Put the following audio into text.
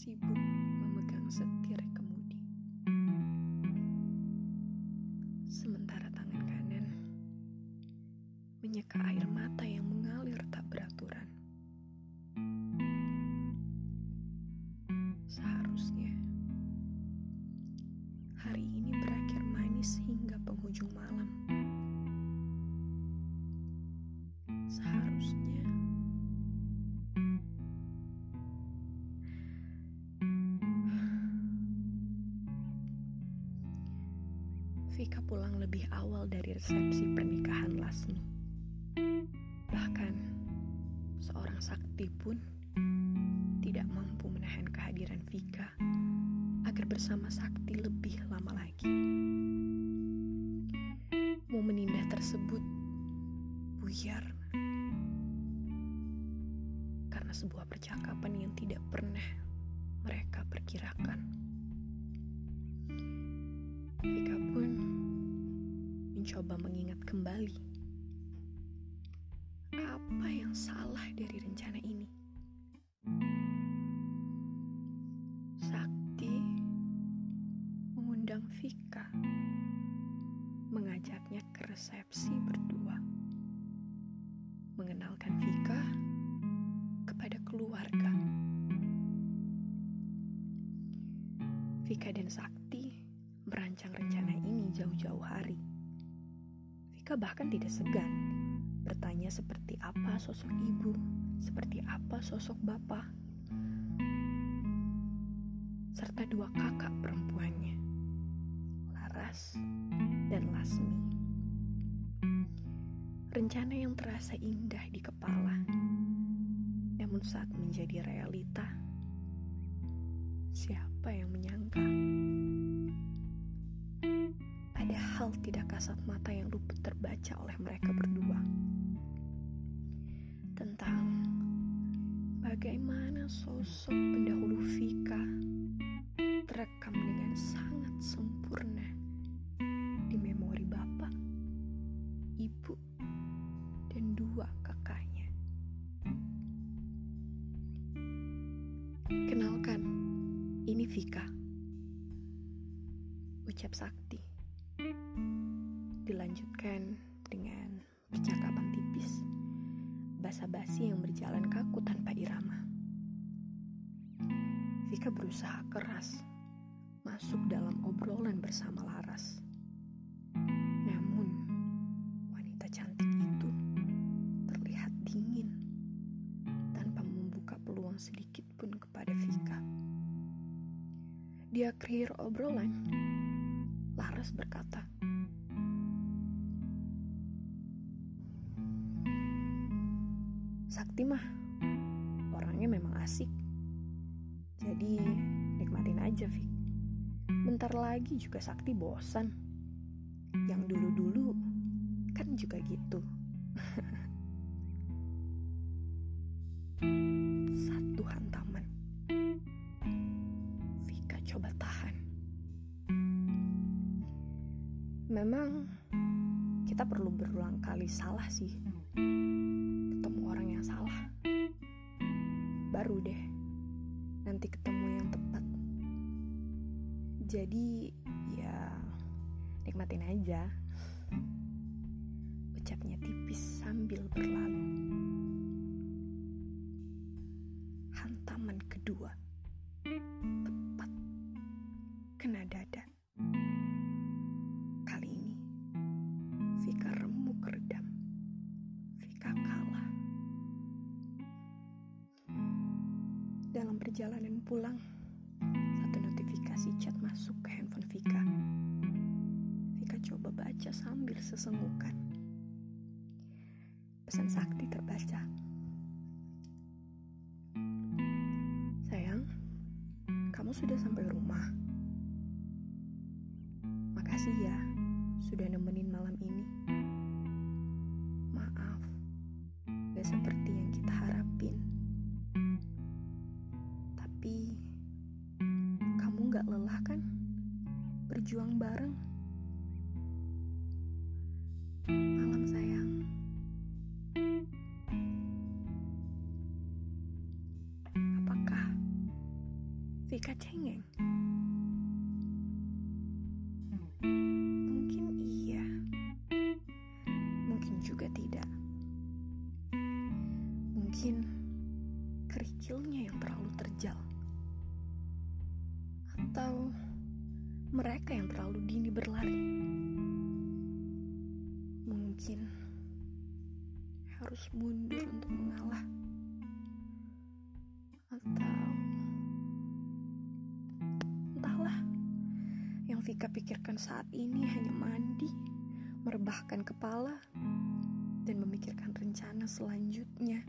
sibuk memegang setir kemudi. Sementara tangan kanan menyeka air mata yang mengalir tak Vika pulang lebih awal dari resepsi pernikahan Lasmi. Bahkan, seorang sakti pun tidak mampu menahan kehadiran Vika agar bersama sakti lebih lama lagi. Momen indah tersebut buyar karena sebuah percakapan yang tidak pernah mereka perkirakan. Vika pun mencoba mengingat kembali apa yang salah dari rencana ini. Sakti mengundang Vika, mengajaknya ke resepsi berdua, mengenalkan Vika kepada keluarga. Vika dan Sakti merancang rencana ini jauh-jauh hari. Vika bahkan tidak segan bertanya seperti apa sosok ibu, seperti apa sosok bapak, serta dua kakak perempuannya, Laras dan Lasmi. Rencana yang terasa indah di kepala, namun saat menjadi realita, siapa yang menyangka? Hal tidak kasat mata yang luput terbaca oleh mereka berdua. Tentang bagaimana sosok pendahulu Vika terekam dengan sangat sempurna di memori bapak, ibu, dan dua kakaknya. Kenalkan, ini Vika. Ucap Sakti. Dilanjutkan dengan percakapan tipis, basa-basi yang berjalan kaku tanpa irama. Vika berusaha keras masuk dalam obrolan bersama Laras. Namun, wanita cantik itu terlihat dingin tanpa membuka peluang sedikit pun kepada Vika. Di akhir obrolan, Laras berkata, Sakti mah orangnya memang asik. Jadi nikmatin aja, Vik. Bentar lagi juga Sakti bosan. Yang dulu-dulu kan juga gitu. Satu hantaman. Vika coba tahan. Memang kita perlu berulang kali salah sih. Jadi ya nikmatin aja. Ucapnya tipis sambil berlalu. Hantaman kedua. Tepat kena dada. Kali ini Vika remuk redam. Vika kalah. Dalam perjalanan pulang, notifikasi chat masuk ke handphone Vika. Vika coba baca sambil sesengukan. Pesan Sakti terbaca. Sayang, kamu sudah sampai rumah. Makasih ya, sudah nemenin malam ini. Maaf, gak seperti yang kita harapin. Tapi, gak lelah kan? Berjuang bareng. Malam sayang. Apakah Vika cengeng? Mungkin iya. Mungkin juga tidak. Mungkin kerikilnya yang terlalu terjal mereka yang terlalu dini berlari. Mungkin harus mundur untuk mengalah. Atau entahlah. Yang Vika pikirkan saat ini hanya mandi, merebahkan kepala, dan memikirkan rencana selanjutnya.